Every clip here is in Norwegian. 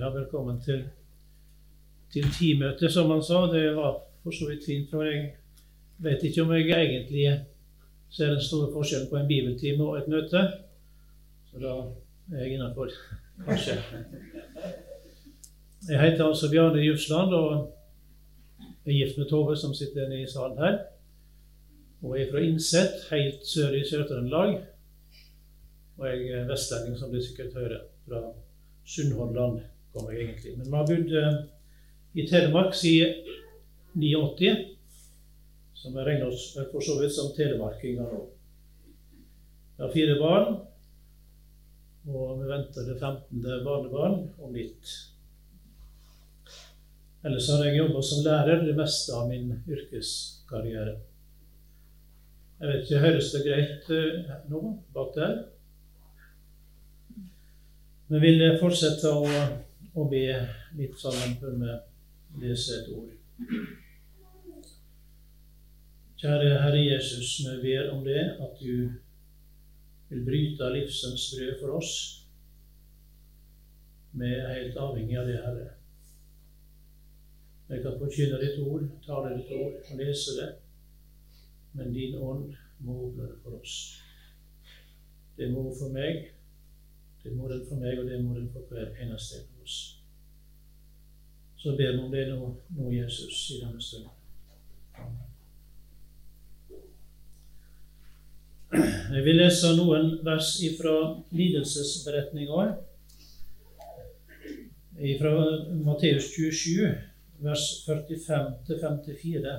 Ja, velkommen til, til timøtet, som han sa. Det var for så vidt fint, for jeg vet ikke om jeg egentlig ser den store forskjellen på en bibeltime og et møte. Så da er jeg innafor, kanskje. Jeg heter altså Bjarne Jufsland og er gift med Tove, som sitter inne i salen her. Og jeg er fra Innset, helt sør i Sør-Trøndelag. Og jeg er vestlending, som du sikkert hører. Fra Sunnhordland kommer jeg egentlig. Men vi har bodd eh, i Telemark siden 89, så vi regner oss for så vidt som telemarkinger nå. Vi har fire barn, og vi venter det 15. barnebarn om litt. Ellers har jeg jobba som lærer det meste av min yrkeskarriere. Jeg vet ikke, Høres det greit eh, nå bak der? Vi vil fortsette å, å be litt sammen vi leser et ord. Kjære Herre Jesus, vi ber om det at du vil bryte livsens brød for oss. Vi er helt avhengig av det, Herre. Jeg kan forkynne ditt ord, tale ditt ord og lese det, men din ånd må åpne det for oss. Det må for meg det må den for meg, og det må den for hver eneste av oss. Så ber vi om det nå, nå, Jesus, i denne stund. Jeg vil lese noen vers fra lidelsesberetninga fra Matteus 27, vers 45 54.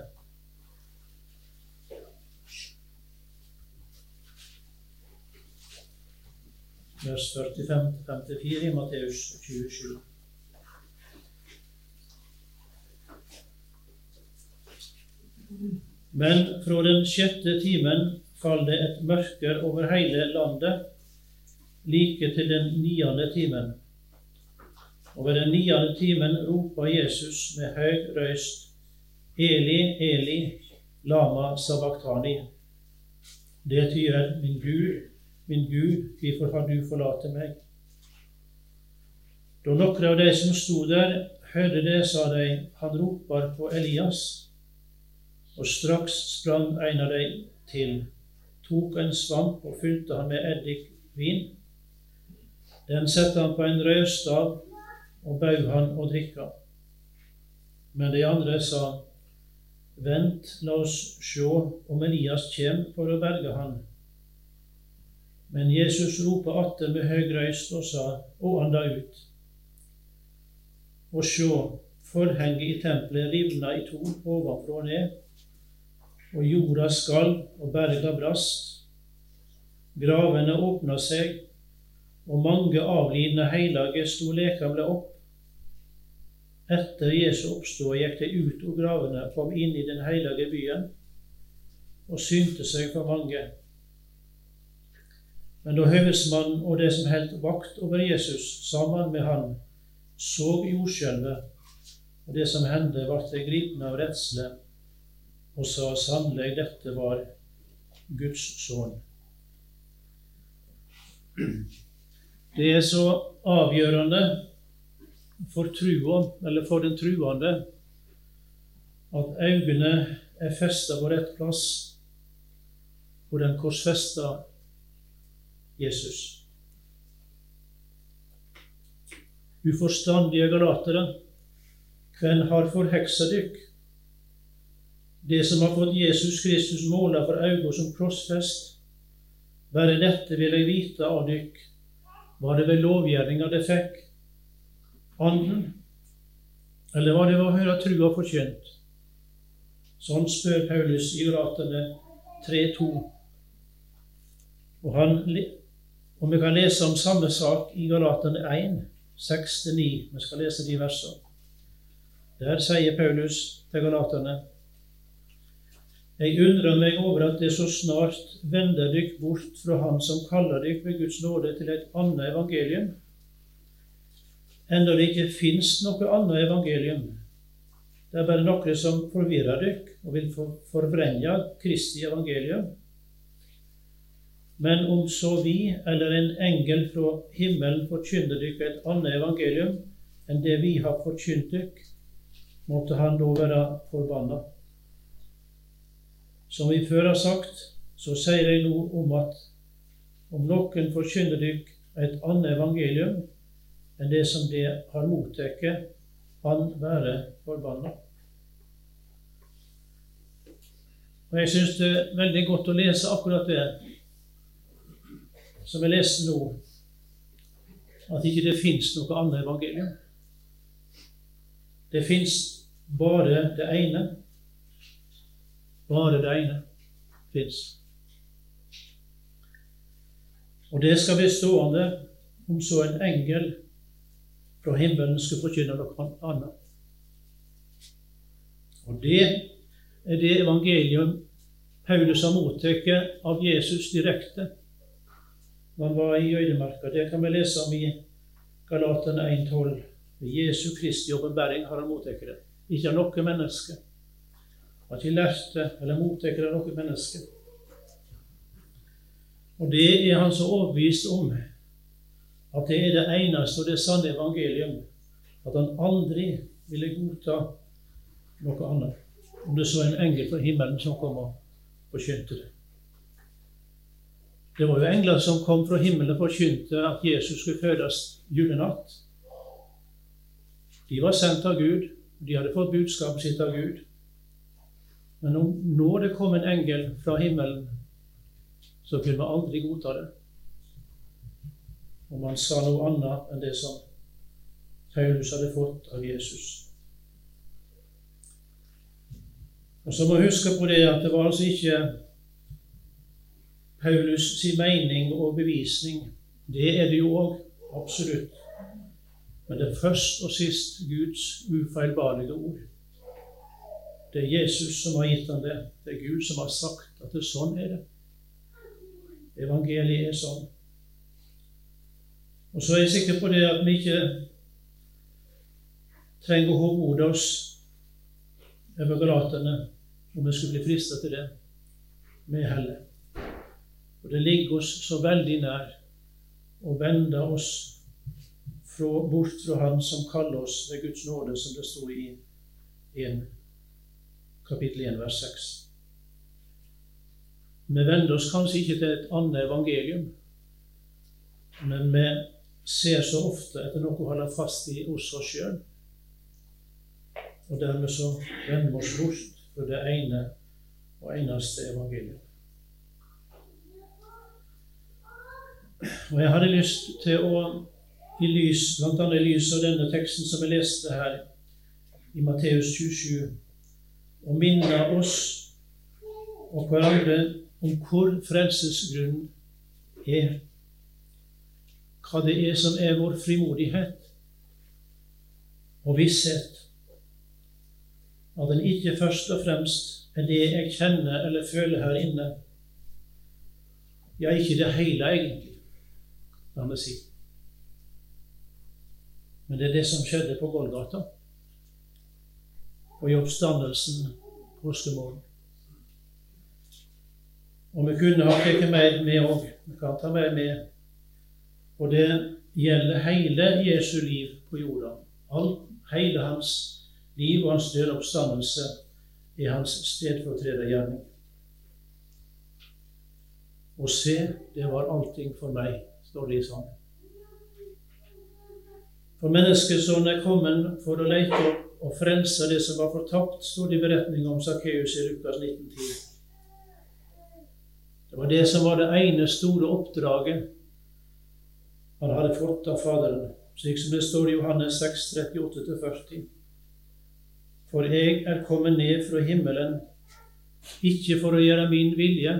vers 45-54 i Matteus 27. Men fra den sjette timen falt det et mørker over hele landet, like til den niende timen. Og ved den niende timen ropa Jesus med høy røyst, Eli, Eli, lama sabachthani. Det tyder min Gud, Min Gud, hvorfor har du forlatt meg? Da noen av de som sto der, hørte det, sa de, han roper på Elias. Og straks sprang en av dem til, tok en svamp og fylte han med eddikvin. Den satte han på en rødstav og bød han å drikke. Men de andre sa, Vent, la oss sjå om Elias kjem for å berge han. Men Jesus ropa atter med høg røyst og sa, og anda ut. Og sjå, forhenget i tempelet rivna i to ovenfra og ned, og jorda skalv og berga brast. Gravene åpna seg, og mange avlidne heilage sto lekamle opp. Etter Jesu oppstod gikk de ut av gravene, kom inn i den heilage byen og synte seg for mange. Men da høvedsmannen og det som holdt vakt over Jesus sammen med han, så jordskjelvet og det som hendte, ble de gripne av redsle og sa sannelig dette var Guds sønn. Det er så avgjørende for trua, eller for den truende, at øynene er festa på rett plass, på den korsfesta Jesus. Uforstandige galatere, hvem har forheksa dykk? Det som har fått Jesus Kristus måla for auga som krossfest, bare dette vil jeg vite av dykk. Var det ved lovgjerninga det fikk anden, eller var det ved å høre trua forkynt? Sånn spør Paulus i Galatene 3.2. Og han og vi kan lese om samme sak i Galaterne 1, 6-9. Vi skal lese de versene. Der sier Paulus til galaterne Jeg undrer meg over at det så snart vender dykk bort fra Han som kaller dykk ved Guds nåde til et annet evangelium, enda det ikke fins noe annet evangelium. Det er bare noe som forvirrer dykk og vil forvrenge Kristi evangelium. Men om så vi eller en engel fra himmelen forkynner dere et annet evangelium enn det vi har forkynt dykk, måtte han da være forbanna. Som vi før har sagt, så sier jeg nå om at om noen forkynner dykk et annet evangelium enn det som de har mottatt, han være forbanna. Og Jeg syns det er veldig godt å lese akkurat det som jeg leste nå, at ikke det fins noe annet evangelium. Det fins bare det ene. Bare det ene fins. Og det skal bli stående om så en engel fra himmelen skulle forkynne noe annet. Og det er det evangelium Paulus har mottatt av Jesus direkte han var i øydemarka. Det kan vi lese om i Galaterne 1,12. Ved Jesu Kristi åpenbaring har han det. Ikke av noe menneske. Har ikke lærte eller mottatt det av noe menneske. Og det er han så overbevist om at det er det eneste og det sanne evangelium, at han aldri ville godta noe annet. Om det så en engel fra himmelen som kom og forkynte det. Det var jo engler som kom fra himmelen og forkynte at Jesus skulle fødes julenatt. De var sendt av Gud. De hadde fått budskapet sitt av Gud. Men når det kom en engel fra himmelen, så kunne vi aldri godta det. Om han sa noe annet enn det som Paulus hadde fått av Jesus. Og så må vi huske på det at det var altså ikke Paulus sin mening og bevisning. Det er det jo òg, absolutt. Men det er først og sist Guds ufeilbarlige ord. Det er Jesus som har gitt ham det. Det er Gud som har sagt at det sånn er det. Evangeliet er sånn. Og så er jeg sikker på det at vi ikke trenger å hovmode oss over Galaterne om vi skulle bli fristet til det. Vi heller. Og det ligger oss så veldig nær å vende oss fra, bort fra Han som kaller oss ved Guds nåde, som det står i 1, kapittel 1, vers 6. Vi vender oss kanskje ikke til et annet evangelium, men vi ser så ofte etter noe å holde fast i hos oss sjøl. Og dermed så vender vi oss bort fra det ene og eneste evangeliet. Og jeg hadde lyst til å, i lys, bl.a. i lys av denne teksten som jeg leste her i Matteus 27, å minne oss og hverandre om hvor frelsesgrunnen er. Hva det er som er vår frimodighet og visshet. At den ikke først og fremst er det jeg kjenner eller føler her inne. Ja, ikke det hele, egentlig la meg si. Men det er det som skjedde på Golgata og i oppstandelsen påskemorgen. Og vi kunne ha tatt mer med òg. Vi kan ta mer med. Og det gjelder hele Jesu liv på jorda. Alt, hele hans liv og hans døde oppstandelse er hans stedfortredergjerning. Og se, det var allting for meg står det i sangen. For menneskesonen er kommet for å leite opp og frelse det som var fortapt, står det i beretninga om Sakkeus i Lukas 1910. Det var det som var det ene store oppdraget han hadde fått av Faderen, slik som det står i Johannes 6, 38-40. For jeg er kommet ned fra himmelen, ikke for å gjøre min vilje,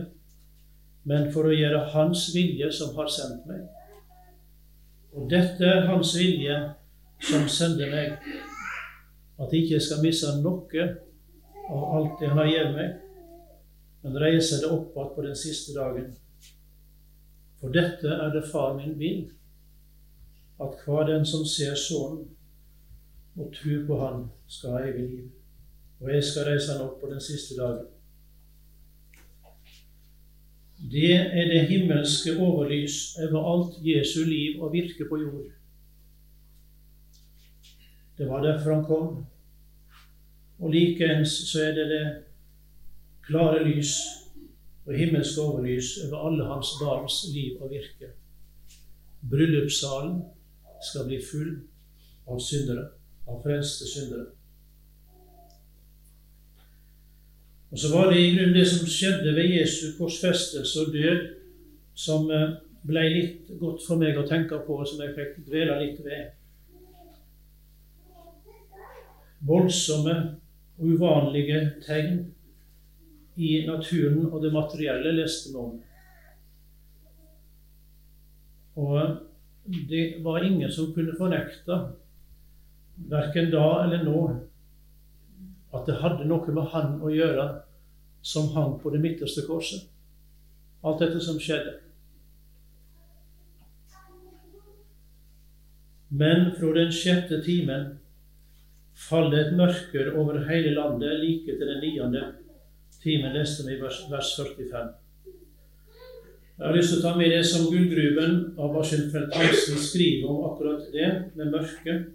men for å gjøre Hans vilje som har sendt meg. Og dette er Hans vilje som sender meg, at jeg ikke skal miste noe av alt det Han har gitt meg, men reise det opp igjen på den siste dagen. For dette er det Far min vil, at hver den som ser Sønnen og tror på Han, skal ha evig liv. Og jeg skal reise Han opp på den siste dagen. Det er det himmelske overlys over alt Jesu liv og virke på jord. Det var derfor han kom. Og likeens så er det det klare lys og himmelske overlys over alle hans barns liv og virke. Bryllupssalen skal bli full av syndere, av frelste syndere. Og så var det i grunnen det som skjedde ved Jesu korsfestelse og død, som eh, ble litt godt for meg å tenke på, og som jeg fikk dvele litt ved. Voldsomme og uvanlige tegn i naturen og det materielle leste vi om. Og det var ingen som kunne fornekte, verken da eller nå, at det hadde noe med han å gjøre som hang på det midterste korset. Alt dette som skjedde. Men fra den sjette timen faller et mørker over hele landet like til den niende timen, leste vi i vers, vers 45. Jeg har lyst til å ta med det som Gullgruven av Aschenfeldt Hansen skriver om akkurat det med mørket.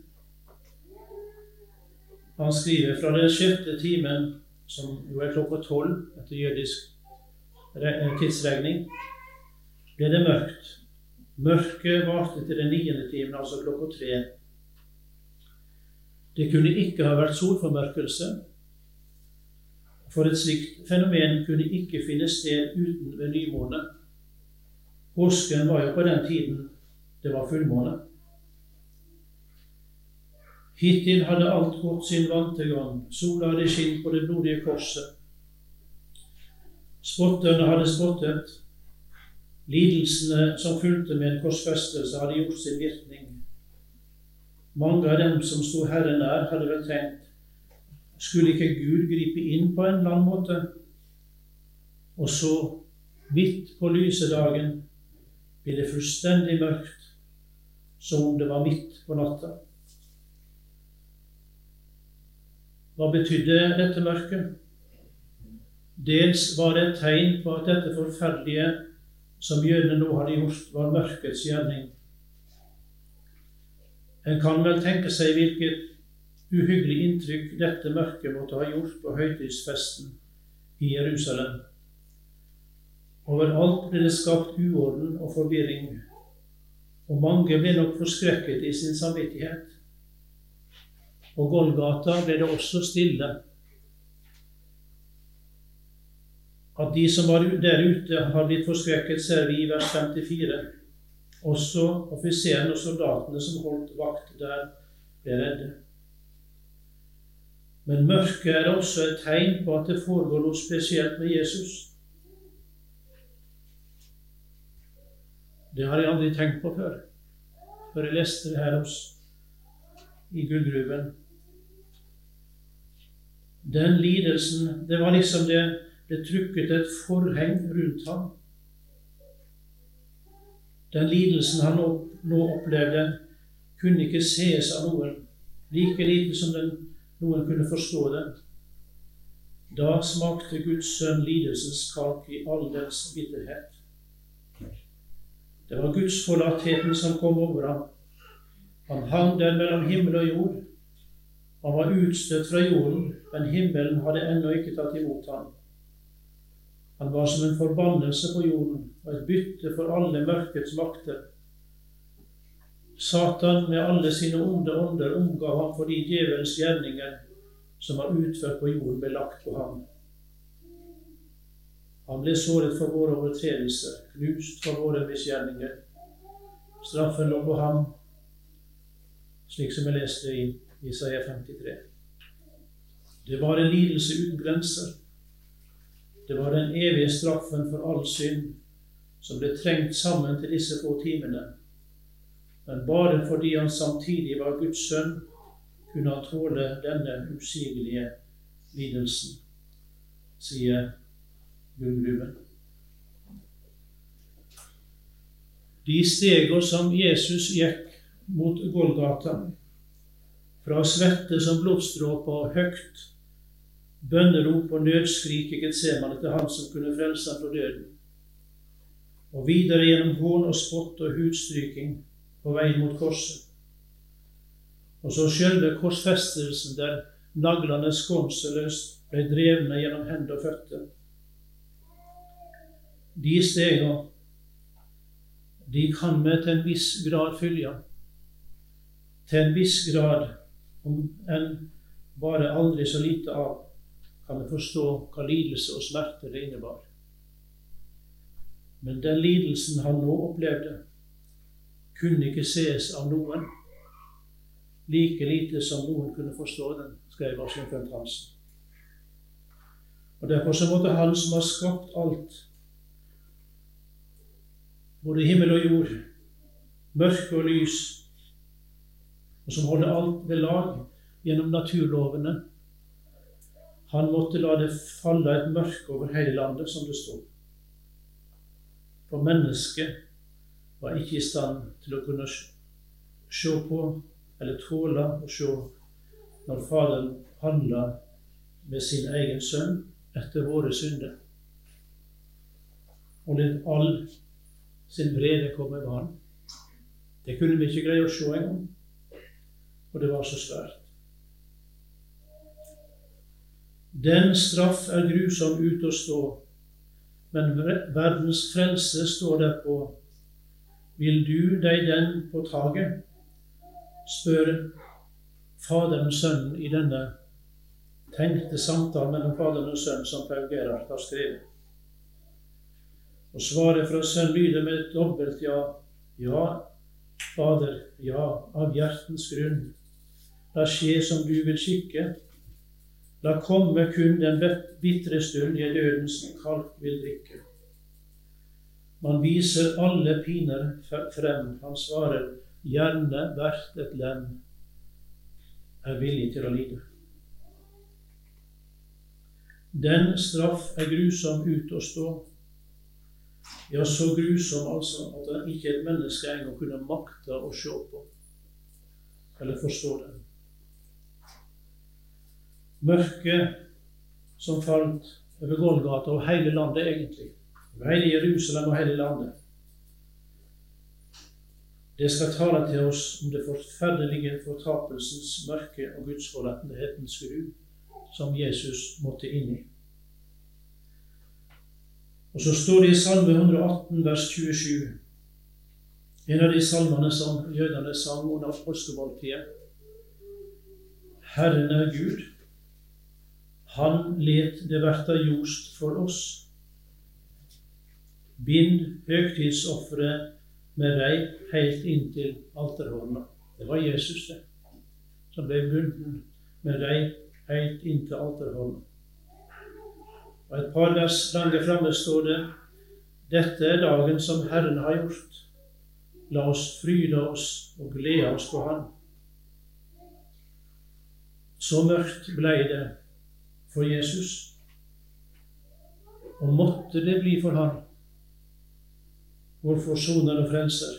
Han skriver fra den sjette timen, som jo er klokka tolv etter jødisk eh, tidsregning, ble det mørkt. Mørket varte til den niende timen, altså klokka tre. Det kunne ikke ha vært solformørkelse, for et slikt fenomen kunne ikke finne sted uten ved nymåne. Påsken var jo på den tiden det var fullmåne. Hittil hadde alt gått sin vante gang. Sola hadde skint på det blodige korset. Spotterne hadde spottet. Lidelsene som fulgte med en korsfestelse, hadde gjort sin virkning. Mange av dem som sto Herren nær, hadde vel tenkt skulle ikke Gud gripe inn på en eller annen måte? Og så, midt på lysedagen, blir det fullstendig mørkt, som om det var midt på natta. Hva betydde dette mørket? Dels var det et tegn på at dette forferdelige som jødene nå hadde gjort, var mørkets gjerning. En kan vel tenke seg hvilket uhyggelig inntrykk dette mørket måtte ha gjort på høytidsfesten i Jerusalem. Overalt ble det skapt uorden og forvirring, og mange ble nok forskrekket i sin samvittighet. På Golgata ble det også stille. At de som var der ute, har blitt forskrekket, ser vi i vers 54. Også offiserene og soldatene som holdt vakt der, ble redde. Men mørket er også et tegn på at det foregår noe spesielt med Jesus. Det har jeg aldri tenkt på før, før jeg leste det her hos, i gullgruven. Den lidelsen Det var liksom det det trykket et forheng rundt ham. Den lidelsen han nå opplevde, kunne ikke ses av noen, like lite som den, noen kunne forstå den. Da smakte Guds sønn lidelsens kalk i all dens bitterhet. Det var Guds forlattheten som kom over ham. Han hang der mellom himmel og jord, han var utstøtt fra jorden, men himmelen hadde ennå ikke tatt imot ham. Han var som en forbannelse på jorden og et bytte for alle mørkets makter. Satan med alle sine onde ånder omgav ham fordi djevelens gjerninger som var utført på jorden, ble lagt på ham. Han ble såret for våre overtredelser, knust for våre misgjerninger. Straffen lå på ham, slik som jeg leste i Isaiah 53. Det var en lidelse uten grenser. Det var den evige straffen for all synd som ble trengt sammen til disse få timene. Men bare fordi han samtidig var Guds sønn, kunne han tåle denne usigelige lidelsen, sier Gullgruven. De stegene som Jesus gikk mot Golgata, fra svette som blodstråper og høgt bønnerop og nødskrik i Getsemane til Han som kunne frelse ham fra døden, og videre gjennom hån og spott og hudstryking på veien mot korset. Og så selve korsfestelsen, der naglene skånseløst ble drevne gjennom hender og føtter. De stegene, de kan vi til en viss grad følge. Til en viss grad, om enn bare aldri så lite av, kan vi forstå hva lidelse og smerte det innebar. Men den lidelsen han nå opplevde, kunne ikke ses av noen, like lite som noen kunne forstå den, skrev Aslak Hansen. Og Derfor så måtte Han som har skapt alt, både himmel og jord, mørke og lys, og som holder alt ved lag gjennom naturlovene, han måtte la det falle et mørke over hele landet, som det stod. For mennesket var ikke i stand til å kunne se på eller tåle å se når Faderen handla med sin egen sønn etter våre synder. Og lot all sin vrede komme over ham. Det kunne vi ikke greie å se engang, og det var så svært. Den straff er grusom ut å stå, men verdens frelse står derpå. Vil du deg den på taket? spør Faderen Sønnen i denne tenkte samtalen mellom Faderen og Sønnen som Paul Gerhard har skrevet. Og svaret fra Sønn lyder med et dobbelt ja. Ja, Fader, ja, av hjertens grunn. La skje som du vil skikke, La komme kun den bitre stund jeg dødens kalk vil drikke. Man viser alle piner frem. Han svarer gjerne hvert et lem er villig til å lide. Den straff er grusom ut å stå. Ja, så grusom altså at ikke et menneske engang kunne makte å se på eller forstå den. Mørket som falt over Golgata og hele landet, egentlig. Hele Jerusalem og hele landet. Det skal tale til oss om det forferdelige fortapelsens mørke og gudsforlattenhetens gru som Jesus måtte inn i. Og så står det i Salme 118, vers 27, en av de salmene som jødene sang under påskemåltidet. Herren er Gud, han let det verta gjort for oss. Bind høgtidsofferet med reip heilt inntil alterhorna. Det var Jesus, det, som ble bundet med reip heilt inntil alterhorna. Og et par vers lange framme står det dette er dagen som Herren har gjort. La oss fryde oss og glede oss på Han. Så mørkt blei det for Jesus. Og måtte det bli for ham, vår forsoner og frelser,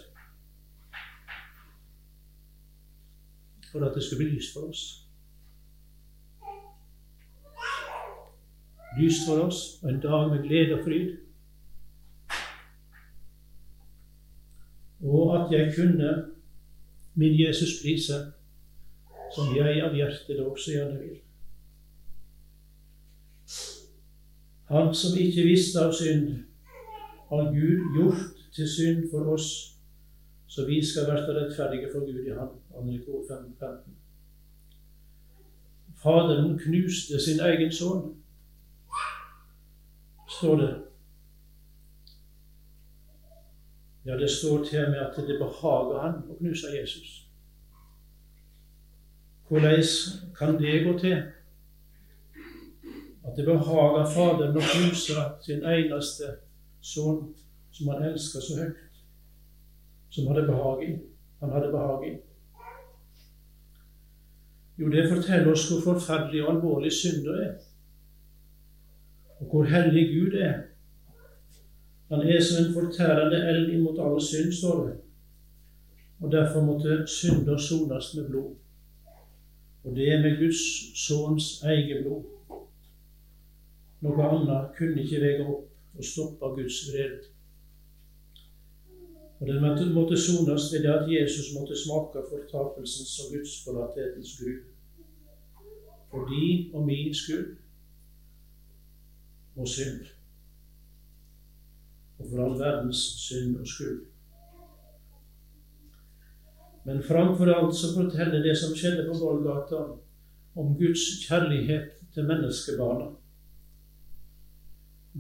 for at det skulle bli lyst for oss. Lyst for oss, og en dag med glede og fryd. Og at jeg kunne min Jesus prise, som jeg av hjertet også gjerne vil. Han som ikke visste av synd, har Gud gjort til synd for oss, så vi skal være rettferdige for Gud i Han. Anriko 15. Faderen knuste sin egen sønn, står det. Ja, det står til og med at det behager han å knuse Jesus. Hvordan kan det gå til? At det behager Faderen å knuse sin eneste sønn, som han elsker så høyt, som hadde behag i. Han hadde behag i. Jo, det forteller oss hvor forferdelig og alvorlig synder er, og hvor hellig Gud er. Han er som en fortærende eld imot all synd, står det. Og derfor måtte synder sones med blod. Og det er med Guds sønns eget blod. Noe annet kunne ikke veie opp og stoppe Guds vrede. Og den måtte, sones ved det at Jesus måtte smake fortapelsens og gudsforlatthetens gru. For de og min skyld og synd. Og for all verdens synd og skyld. Men framfor alt så forteller det som skjedde på Vollgata, om Guds kjærlighet til menneskebarna.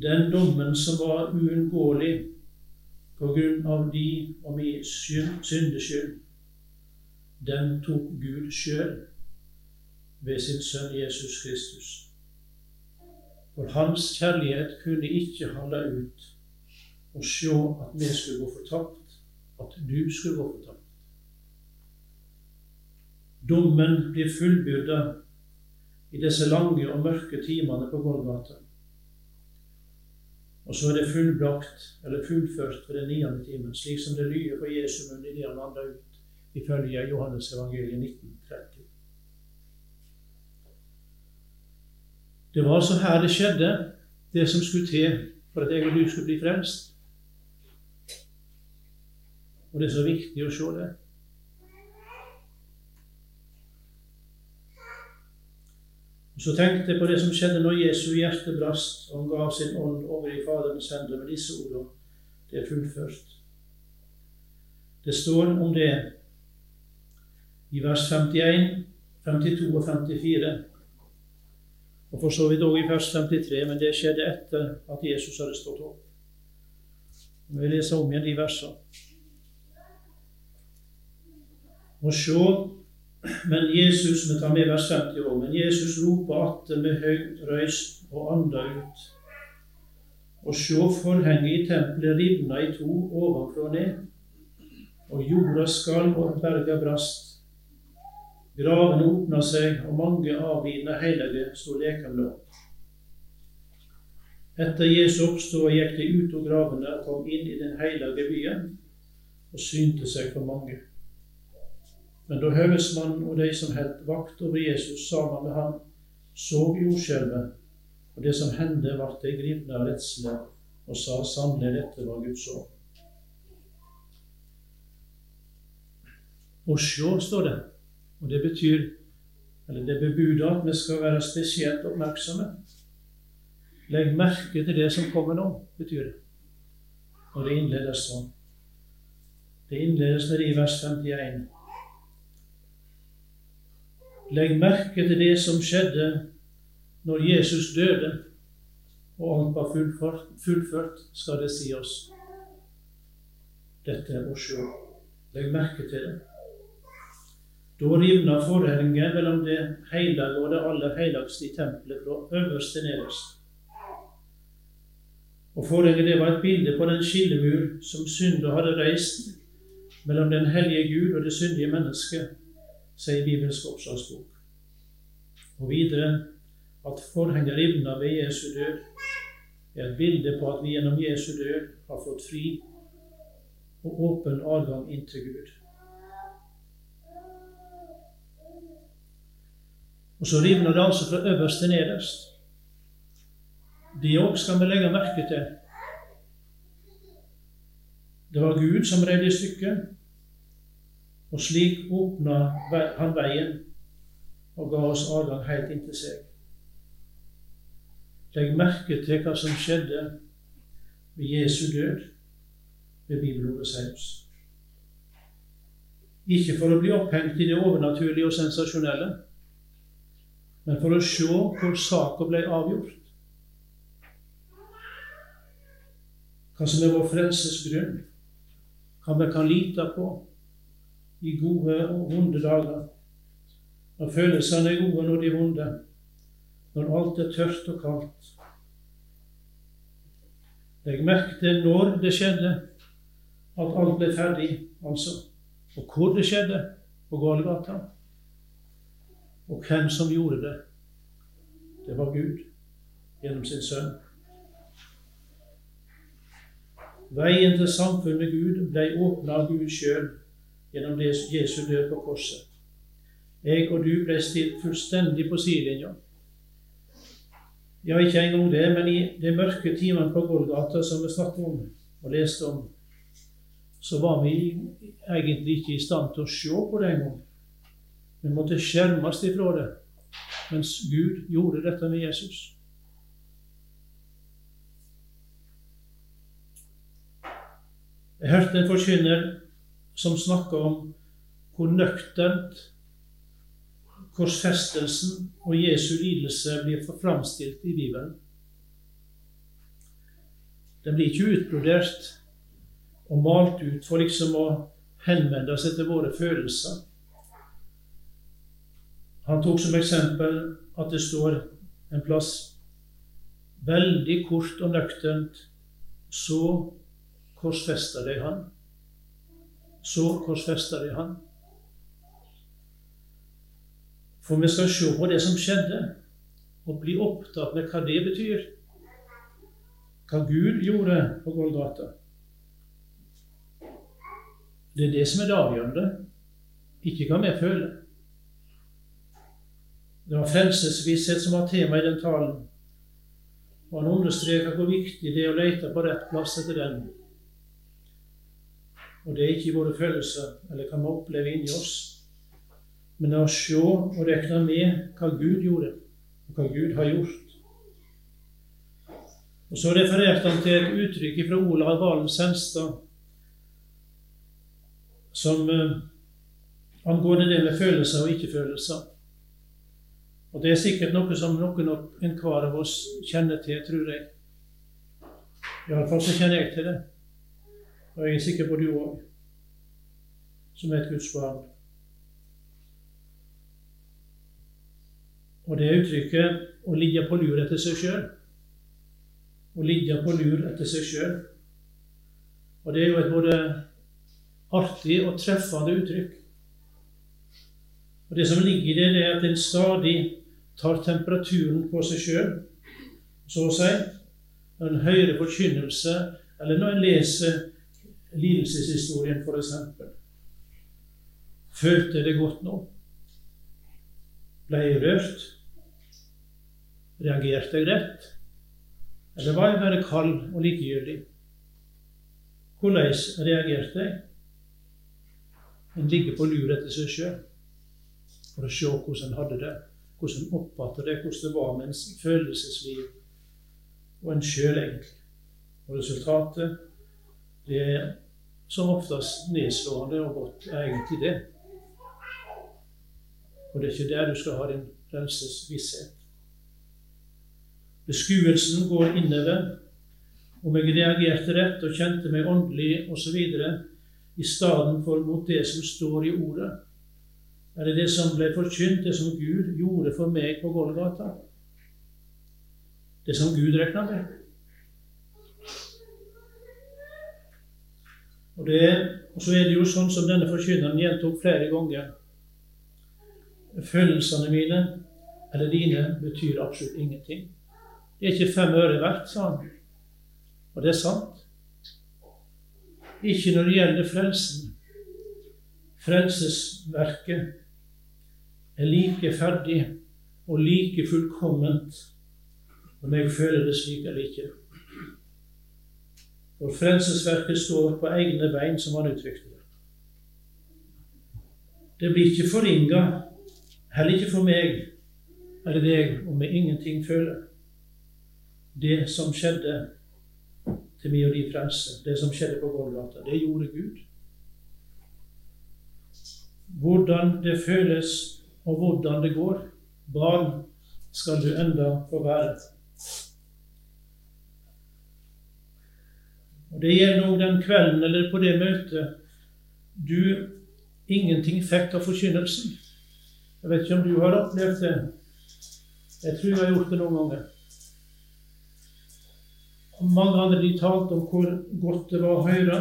Den dommen som var uunngåelig på grunn av de og min syndeskyld, den tok Gud sjøl ved sin sønn Jesus Kristus. For hans kjærlighet kunne ikke holde ut og se at vi skulle gå fortapt, at du skulle gå fortapt. Dommen blir fullbyrda i disse lange og mørke timene på Golgata. Og så er det fullbrakt, eller fullført ved den niende timen, slik som det lyder på Jesu munn i det han andre ut, ifølge Johannes evangeliet 1930. Det var altså her det skjedde, det som skulle til for at jeg og du skulle bli frelst. Og det er så viktig å se det. Og Så tenkte jeg på det som skjedde når Jesu hjerte brast, og han gav sin ånd over i Faderens hender med disse ordene. Det er fullført. Det står om det i vers 51, 52 og 54. Og for så vidt òg i vers 53, men det skjedde etter at Jesus hadde stått opp. Nå vil jeg lese om igjen de versene. Og sjå, men Jesus vi tar med vers 50 år, men Jesus roper atter med høy røyst og anda ut. Og sjå, forhenget i tempelet rivna i to ovenfra og ned, og jorda skalv og berga brast. Gravene åpna seg, og mange avlidne hellige sto opp. Etter Jesu oppstod gikk de ut av gravene og kom inn i den hellige byen og synte seg for mange. Men da høvesmannen og de som holdt vakt over Jesus sammen med ham, så jordskjelvet, og det som hendte, ble de gripne av redsle og sa sannelig dette var Guds ord. Og sjå, står det, og det betyr, eller det bebuder at vi skal være spesielt oppmerksomme. Legg merke til det som kommer nå, betyr det. Og det innledes sånn. Det innledes med i vers 51. Legg merke til det som skjedde når Jesus døde, og alt var fullført, fullført skal det si oss. Dette er å se. Legg merke til det. Da rivna forhenget mellom det hellige og det aller helligste i tempelet fra øverst til nederst. Og Forhenget det var et bilde på den skillemur som synder hadde reist mellom den hellige Gud og det syndige mennesket sier Bibelsk oppslagsbok. Og videre at forhenget rivna ved Jesu død er et bilde på at vi gjennom Jesu død har fått fri og åpen adgang inn til Gud. Og så rivner det altså fra øverst til nederst. Det òg skal vi legge merke til. Det var Gud som redde stykket, og slik åpna han veien og ga oss adgang helt inntil seg. Legg merke til hva som skjedde ved Jesu død ved bibelordet Seus. Ikke for å bli opphengt i det overnaturlige og sensasjonelle, men for å se hvor saka ble avgjort. Hva som er vår frelses grunn, hva vi kan lite på, i gode og vonde dager. Når følelsene er gode, når de er vonde. Når alt er tørt og kaldt. Legg merke til når det skjedde at alt ble ferdig, altså. Og hvor det skjedde, på Golgata. Og hvem som gjorde det. Det var Gud gjennom sin sønn. Veien til samfunnet Gud ble åpna av Gud sjøl gjennom Jesu død på korset. Jeg og du ble stilt fullstendig på sidelinja. Ja, ikke engang det, men i de mørke timene på Golgata som vi snakket om og leste om, så var vi egentlig ikke i stand til å se på det engang. Vi måtte skjermes ifra det, mens Gud gjorde dette med Jesus. Jeg hørte en forkynner som snakker om hvor nøkternt korsfestelsen og Jesu lidelse blir framstilt i Bibelen. Den blir ikke utbrodert og malt ut for liksom å henvende seg til våre følelser. Han tok som eksempel at det står en plass veldig kort og nøkternt Så korsfesta de han. Så korsfesta de han. For vi skal se på det som skjedde, og bli opptatt med hva det betyr. Hva Gud gjorde på Golgata. Det er det som er det avgjørende, ikke hva vi føler. Det var frelsesvisshet som var tema i den talen. Og han understreker hvor viktig det er å lete på rett plass etter den. Og det er ikke våre følelser eller hva vi opplever inni oss, men å se og regne med hva Gud gjorde, og hva Gud har gjort. Og Så refererte han til et uttrykk fra Olav Valen Senstad som uh, angående det med følelser og ikke-følelser. Og Det er sikkert noe som noen enhver av oss kjenner til, tror jeg. Iallfall så kjenner jeg til det. Og jeg er sikker på du òg, som er et Guds barn. Og det uttrykket 'å ligge på lur etter seg sjøl'. Å ligge på lur etter seg sjøl. Og det er jo et både artig og treffende uttrykk. Og Det som ligger i det, det er at en stadig tar temperaturen på seg sjøl, så å si. Når en hører forkynnelse, eller når en leser lidelseshistorien, f.eks. Følte det godt nå? Ble jeg rørt? Reagerte jeg rett? Eller var jeg bare kald og likegyldig? Hvordan reagerte jeg? En ligger på lur etter seg sjøl for å se hvordan en hadde det, hvordan en oppfattet det, hvordan det var med ens følelsesliv og en sjøl, egentlig. Og resultatet det er som oftest nedslående og godt, er egentlig det. Og det er ikke der du skal ha din frelsesvisshet. Beskuelsen går innover. Om jeg reagerte rett og kjente meg åndelig osv., i stedet for mot det som står i ordet? Er det det som ble forkynt, det som Gud gjorde for meg på Golgata? Det som Gud regna med? Og, det, og, så er det jo sånn som denne forkynneren gjentok flere ganger. Følelsene mine eller dine betyr absolutt ingenting. Det er ikke fem øre verdt, sa han. Og det er sant. Ikke når det gjelder frelsen. Frelsesverket er like ferdig og like fullkomment om jeg føler det slik eller ikke. For frelsesverket står på egne bein, som han uttrykte det. Det blir ikke forringa, heller ikke for meg eller deg, om vi ingenting føler. Det som skjedde til min og din frelse. Det som skjedde på Golgata, det gjorde Gud. Hvordan det føles, og hvordan det går, barn skal du enda få være. Og Det gjelder òg den kvelden eller på det møtet du ingenting fikk av forkynnelsen. Jeg vet ikke om du har opplevd det. Jeg tror jeg har gjort det noen ganger. Og mange andre de talte om hvor godt det var å høre,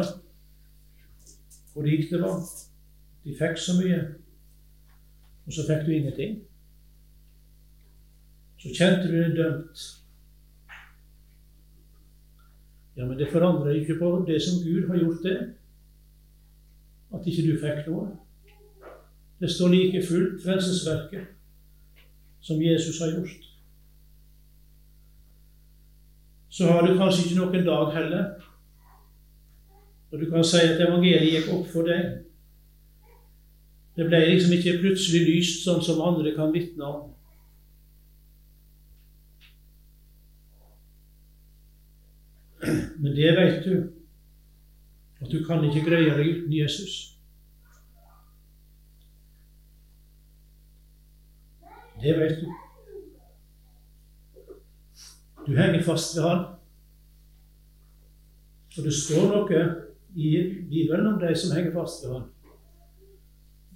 hvor rikt det var. De fikk så mye, og så fikk du ingenting. Så kjente du deg dømt. Ja, men det forandrer ikke på det som Gud har gjort det, at ikke du fikk noe. Det står like fullt frelsesverket som Jesus har gjort. så har du kanskje ikke noen dag heller. Og du kan si at evangeliet gikk opp for deg. Det ble liksom ikke plutselig lyst, sånn som andre kan vitne om. Men det vet du, at du kan ikke greie deg uten Jesus. Det vet du. Du henger fast ved Han. Og det står noe i Bibelen om de som henger fast ved Han.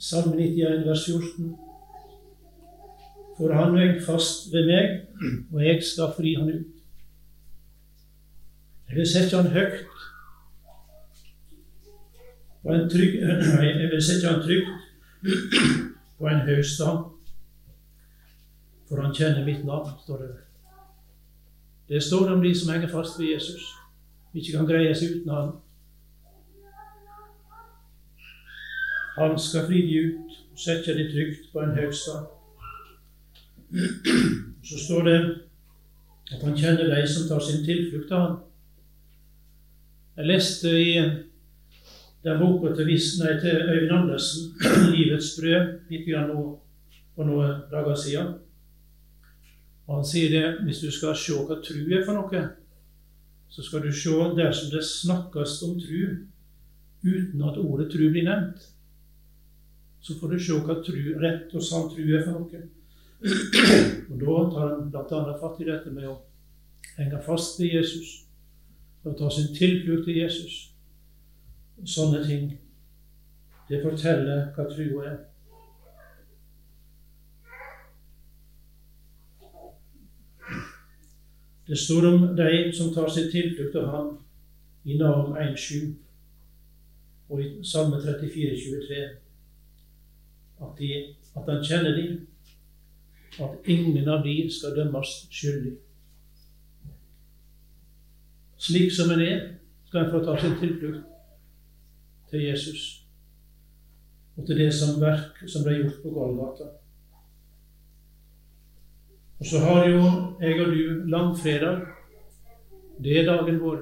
Salme 91, vers 14. For han henger fast ved meg, og jeg skal fri han ut. Jeg vil sette han høyt på en trygg Jeg vil sette han trygt på en høy stand, for han kjenner mitt navn, står det. Det står om de som henger fast ved Jesus, ikke kan greie seg uten han. Han skal fri de ut og sette de trygt på en høy stand. Så står det at han kjenner de som tar sin tilflukt til han. Jeg leste i den boka til, nei, til Øyvind Andersen, 'Livets brød', litt nå, for noen dager siden. Og Han sier det hvis du skal se hva tru er for noe, så skal du se dersom det snakkes om tru uten at ordet tru blir nevnt. Så får du se hva tru, rett og sann tru er for noe. Og Da tar han bl.a. fatt i dette med å henge fast ved Jesus og ta sin tilflukt til Jesus. Sånne ting. Det forteller hva trua er. Det står om de som tar sin tilflukt til ham i Nahum 1,7 og i Salme 34, 23, at, at han kjenner dem, at ingen av de skal dømmes skyldig. Slik som en er, skal en få ta sin tilflukt til Jesus og til det som verk som ble gjort på Golgata. Og så har jo jeg og du langfredag. Det er dagen vår.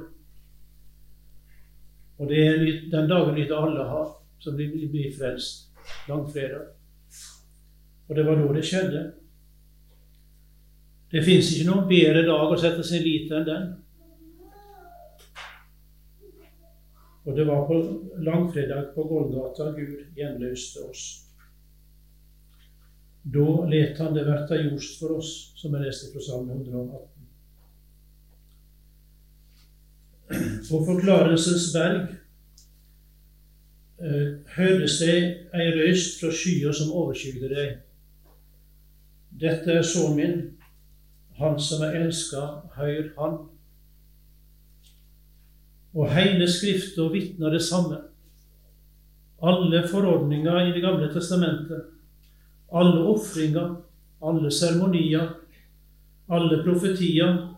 Og det er den dagen vi alle har, som blir, blir frelst. Langfredag. Og det var da det skjedde. Det fins ikke noen bedre dag å sette sin lit enn den. Og det var på langfredag på Golgata Gud gjenløste oss. Da let han det verta gjort for oss, som er lest fra Salme 118. På Forklarelsens berg eh, høres det ei røyst fra skya som overskygde deg. Dette er sønnen min, han som er elska, høyr han. Og hele Skriften vitner det samme. Alle forordninger i Det gamle testamentet alle ofringer, alle seremonier, alle profetier,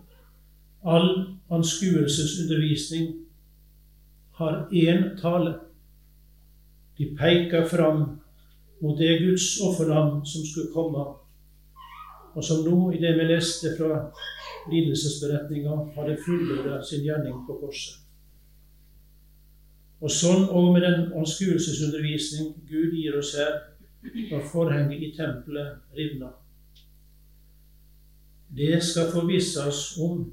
all anskuelsesundervisning har én tale. De peker fram mot det Guds offerlam som skulle komme, og som nå, i det vi leste fra lidelsesberetninga, hadde fullbordet sin gjerning på korset. Og sånn òg med den anskuelsesundervisning Gud gir oss her, når forhenget i tempelet rivna. Det skal forvisses om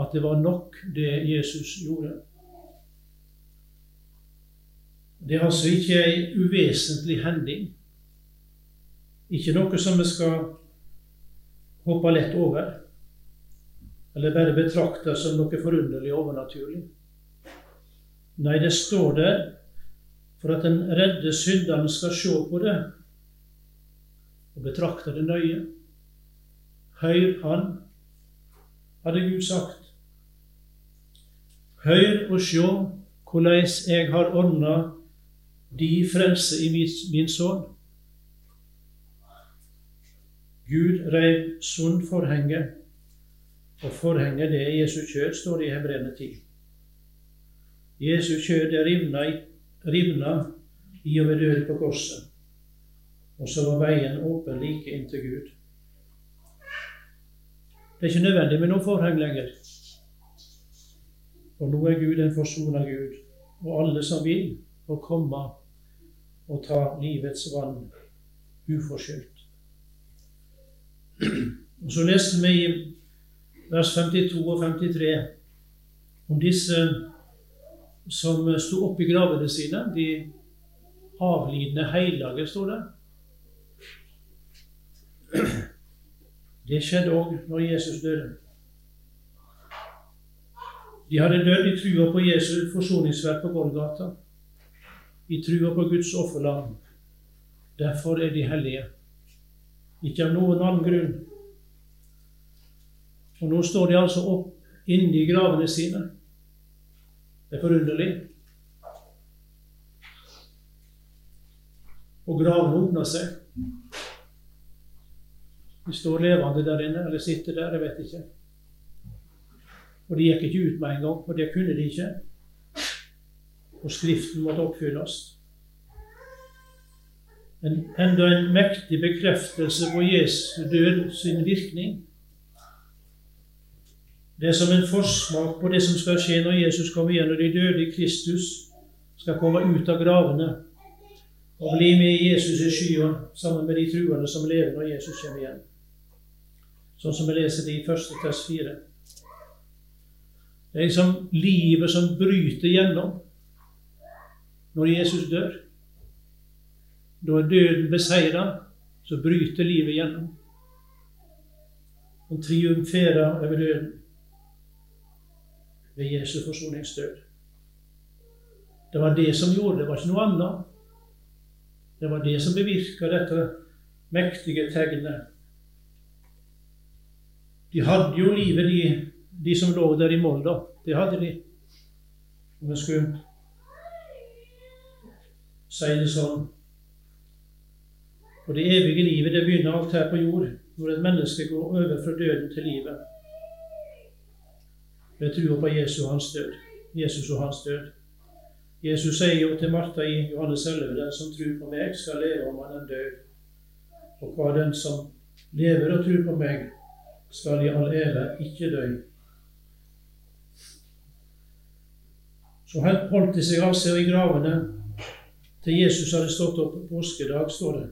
at det var nok, det Jesus gjorde. Det er altså ikke ei uvesentlig hending. Ikke noe som vi skal hoppe lett over, eller bare betrakte som noe forunderlig overnaturlig. Nei, det står der for at den redde synderen skal se på det og betrakte det nøye. Høyr Han, hadde Gud sagt. Høyr og sjå korleis eg har ordna de frelse i min sønn. Gud reiv sund forhenget, og forhenget det er Jesu kjød, står det i Hebreerne 10. Jesu kjød er rivna, i og ved død på korset. Og så var veien åpen like inn til Gud. Det er ikke nødvendig med noe forheng lenger. For nå er Gud en forsona Gud, og alle som vil, får komme og ta livets vann uforskyldt. Og Så leste vi i vers 52 og 53 om disse som sto i gravene sine, de avlidende hellige, står det. Det skjedde òg når Jesus døde. De hadde dødd i trua på Jesu forsoningsverk på Golgata, i trua på Guds offerland. Derfor er de hellige. Ikke av noen annen grunn. Og nå står de altså opp inni gravene sine. Det er forunderlig. Og gravene åpner seg. De står levende der inne, eller sitter der, jeg vet ikke. Og de gikk ikke ut med en gang, for det kunne de ikke. Og Skriften måtte oppfylles. En, enda en mektig bekreftelse på Jesu død sin virkning. Det er som en forsmak på det som skal skje når Jesus kommer igjen, og de døde i Kristus skal komme ut av gravene og bli med Jesus i skya sammen med de truende som lever når Jesus kommer igjen. Sånn som vi leser det i 1. test 4. Det er liksom livet som bryter gjennom når Jesus dør. Da er døden beseira, så bryter livet gjennom. Og triumferer over døden ved Jesu forsoningsdød. Det var det som gjorde det, var ikke noe annet. Det var det som bevirka dette mektige tegnet. De hadde jo livet, de de som lå der i Molda. Det hadde de. Om jeg skulle si det sånn. Og det evige livet det begynner alt her på jord, når et menneske går over fra døden til livet. Ved trua på Jesus og hans død. Jesus og hans død. Jesus sier jo til Martha i Johannes 11.: Den som tror på meg, skal leve om han er død. Og hva den som lever og tror på meg, skal i all ære ikke dø. Så holdt de seg av seg i gravene til Jesus hadde stått opp på påskedag, står det.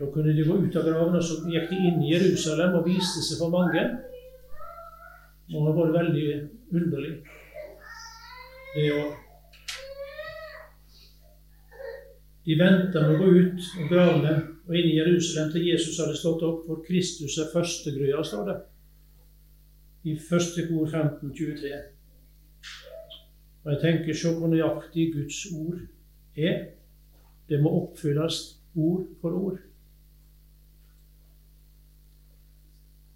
Da kunne de gå ut av gravene, og så gikk de inn i Jerusalem og viste seg for mange. Og det var veldig underlig, det òg. De venta med å gå ut av gravene og inn i Jerusalem til Jesus hadde stått opp, for Kristus er førstegrøya, står det i første kor 1523. Og jeg tenker se hvor nøyaktig Guds ord er. Det må oppfylles ord for ord.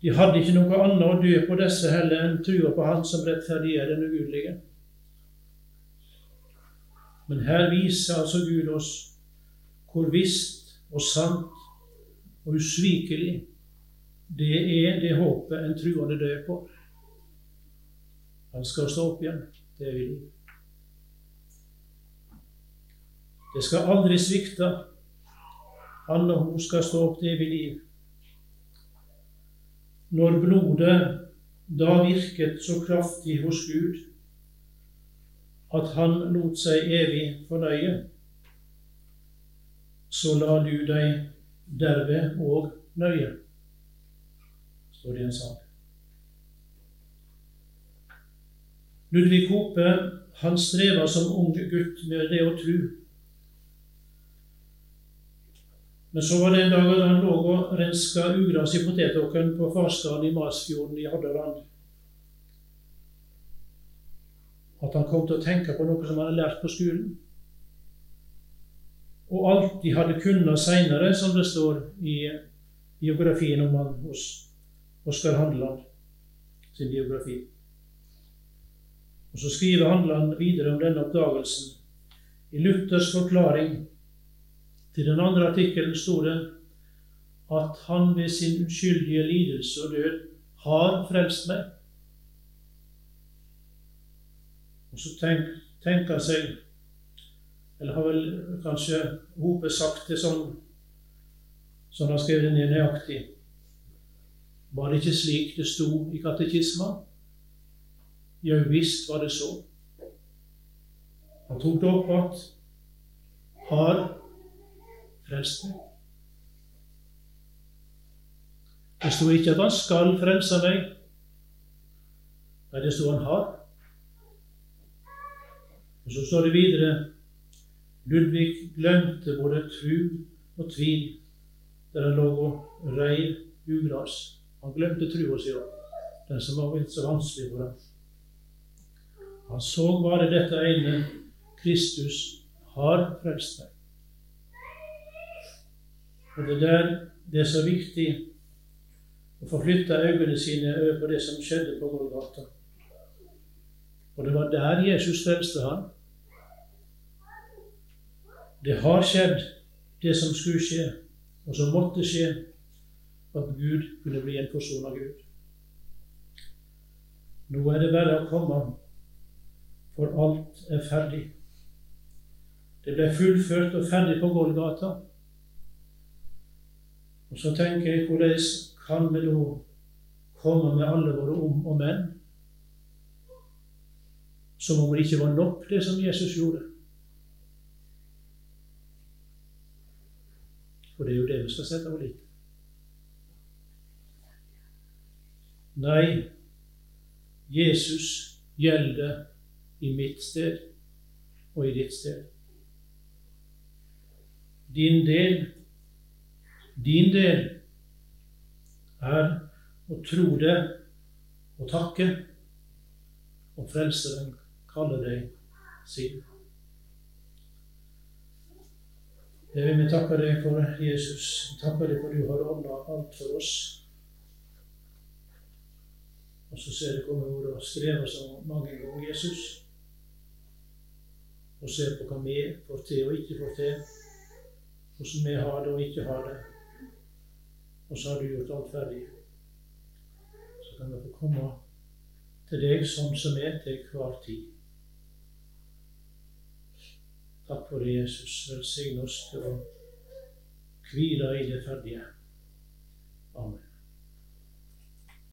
De hadde ikke noe annet å dø på disse heller enn trua på Han som rettferdiggjør den ugudelige. Men her viser altså Gud oss hvor visst og sant og usvikelig det er det håpet en truende dør på. Han skal stå opp igjen. Det vil han. Det skal aldri svikte. Han og hun skal stå opp til evig liv. Når blodet da virket så kraftig hos Gud at han lot seg evig fornøye, så la du deg derved òg nøye, står det i en sang. Ludvig Hope han streva som ung gutt med det å tru Men så var det en dag da han lå og renska ugras i potetåkeren på Farsdalen i Masfjorden i Hordaland, at han kom til å tenke på noe som han hadde lært på skolen. Og alt de hadde kunnet seinere, som det står i biografien om han hos Oskar Handeland sin biografi. Og Så skriver Handeland videre om denne oppdagelsen. I Luthers forklaring til den andre artikkelen sto det at han ved sin uskyldige lidelse og død har frelst meg. Og så tenk, tenker han seg Eller har vel kanskje Hope sagt det sånn som han skrev det ned nøyaktig. Var det ikke slik det sto i katekismen? Jau visst var det så. Han tok det opp at har frelst deg. Det sto ikke at han skal frelse meg. Nei, det sto han har. Og så står det videre Ludvig glemte både tru og tvil der han lå og reiv ugras. Han glemte trua si òg, den som var blitt så vanskelig for ham. Han så bare dette ene Kristus har frelst meg. Og det der det er så viktig å få flytta øynene sine over på det som skjedde på Golgata. Og det var der Jesus frelste han. Det har skjedd, det som skulle skje, og som måtte skje, at Gud kunne bli en person av Gud. Nå er det bare å komme, for alt er ferdig. Det ble fullført og ferdig på Golgata. Og så tenker jeg hvordan kan vi da komme med alle våre om og men som om det ikke var nok, det som Jesus gjorde? For det er jo det vi skal sette vår lit Nei, Jesus gjelder i mitt sted og i ditt sted. Din del, din del er å tro det og takke, og Frelseren kaller deg sin. Det vil takke deg for Jesus. Vi Takke deg for du har ordna alt for oss. Og så ser du komme ordet og skrevet så mange ganger Jesus. Og ser på hva vi får til og ikke får til. Hvordan vi har det og ikke har det. Og så har du gjort alt ferdig. Så kan du få komme til deg sånn som er til hver tid. Takk for det, Jesus. Velsign oss til å hvile i det ferdige. Amen.